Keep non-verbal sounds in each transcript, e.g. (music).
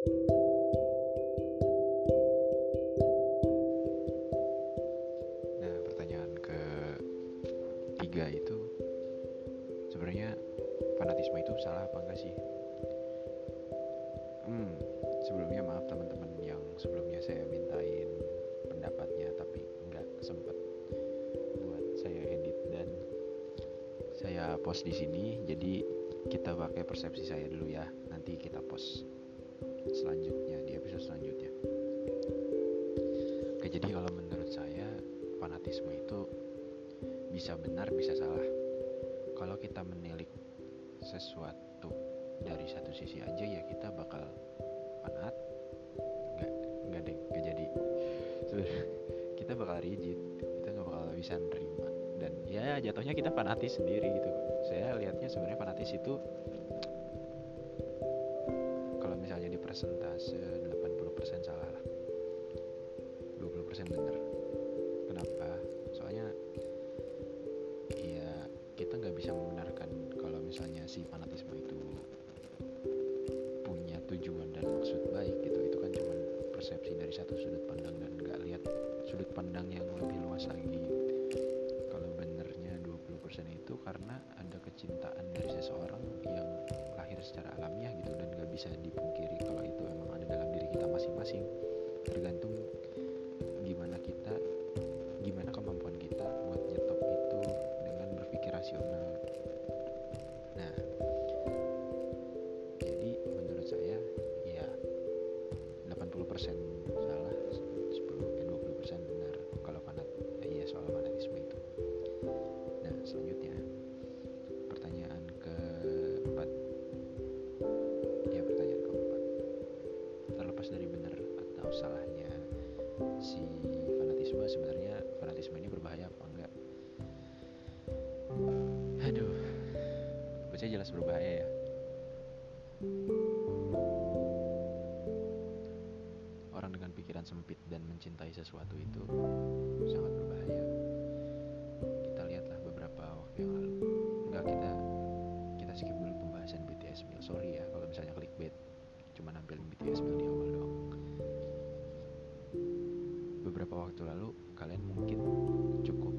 Nah, pertanyaan ke tiga itu sebenarnya fanatisme itu salah apa enggak sih? Hmm, sebelumnya maaf teman-teman yang sebelumnya saya mintain pendapatnya tapi nggak sempet buat saya edit dan saya post di sini. Jadi kita pakai persepsi saya dulu ya. Nanti kita post selanjutnya di episode selanjutnya. Oke, jadi kalau menurut saya fanatisme itu bisa benar bisa salah. Kalau kita menilik sesuatu dari satu sisi aja ya kita bakal fanat nggak nggak deh nggak jadi sebenarnya (laughs) kita bakal rigid kita nggak bakal bisa nerima dan ya jatuhnya kita fanatis sendiri gitu saya lihatnya sebenarnya fanatis itu persentase 80% salah lah. 20% bener. Kenapa? Soalnya ya kita nggak bisa membenarkan kalau misalnya si fanatisme itu punya tujuan dan maksud baik gitu. Itu kan cuma persepsi dari satu sudut pandang dan nggak lihat sudut pandang yang lebih luas lagi. Kalau benernya 20% itu karena ada kecintaan dari seseorang yang lahir secara nggak bisa dipungkiri kalau itu emang ada dalam diri kita masing-masing dari benar atau salahnya si fanatisme? Sebenarnya fanatisme ini berbahaya apa enggak? Aduh baca jelas berbahaya ya. Orang dengan pikiran sempit dan mencintai sesuatu itu waktu lalu kalian mungkin cukup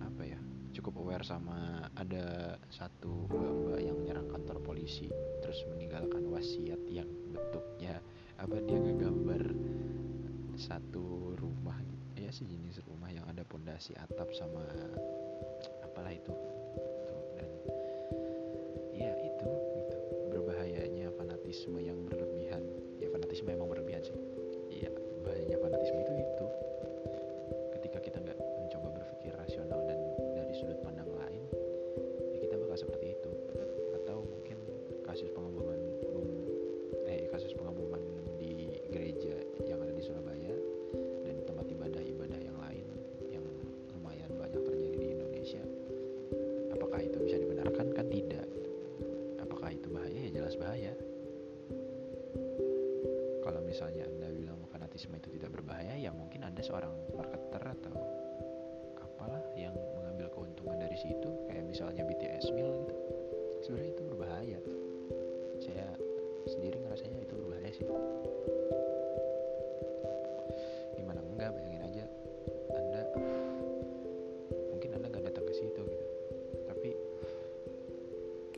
apa ya cukup aware sama ada satu mbak-mbak yang menyerang kantor polisi terus meninggalkan wasiat yang bentuknya apa dia ngegambar satu rumah ya sejenis rumah yang ada pondasi atap sama apalah itu marketer atau apalah yang mengambil keuntungan dari situ kayak misalnya BTS Meal gitu. Sebenarnya itu berbahaya. Saya sendiri ngerasanya itu berbahaya sih. Gimana? Enggak bayangin aja. Anda mungkin anda nggak datang ke situ gitu. Tapi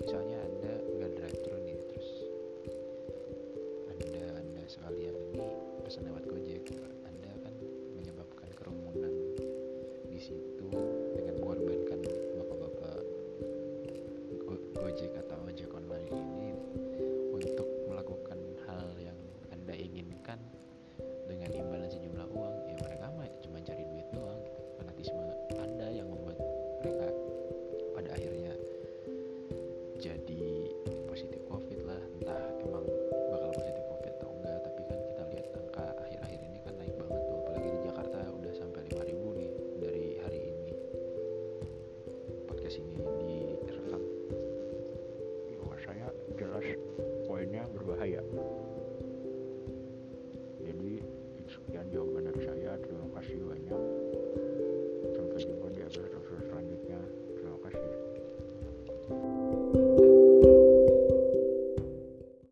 misalnya anda nggak drive thru nih terus anda anda sekalian ini pesan lewat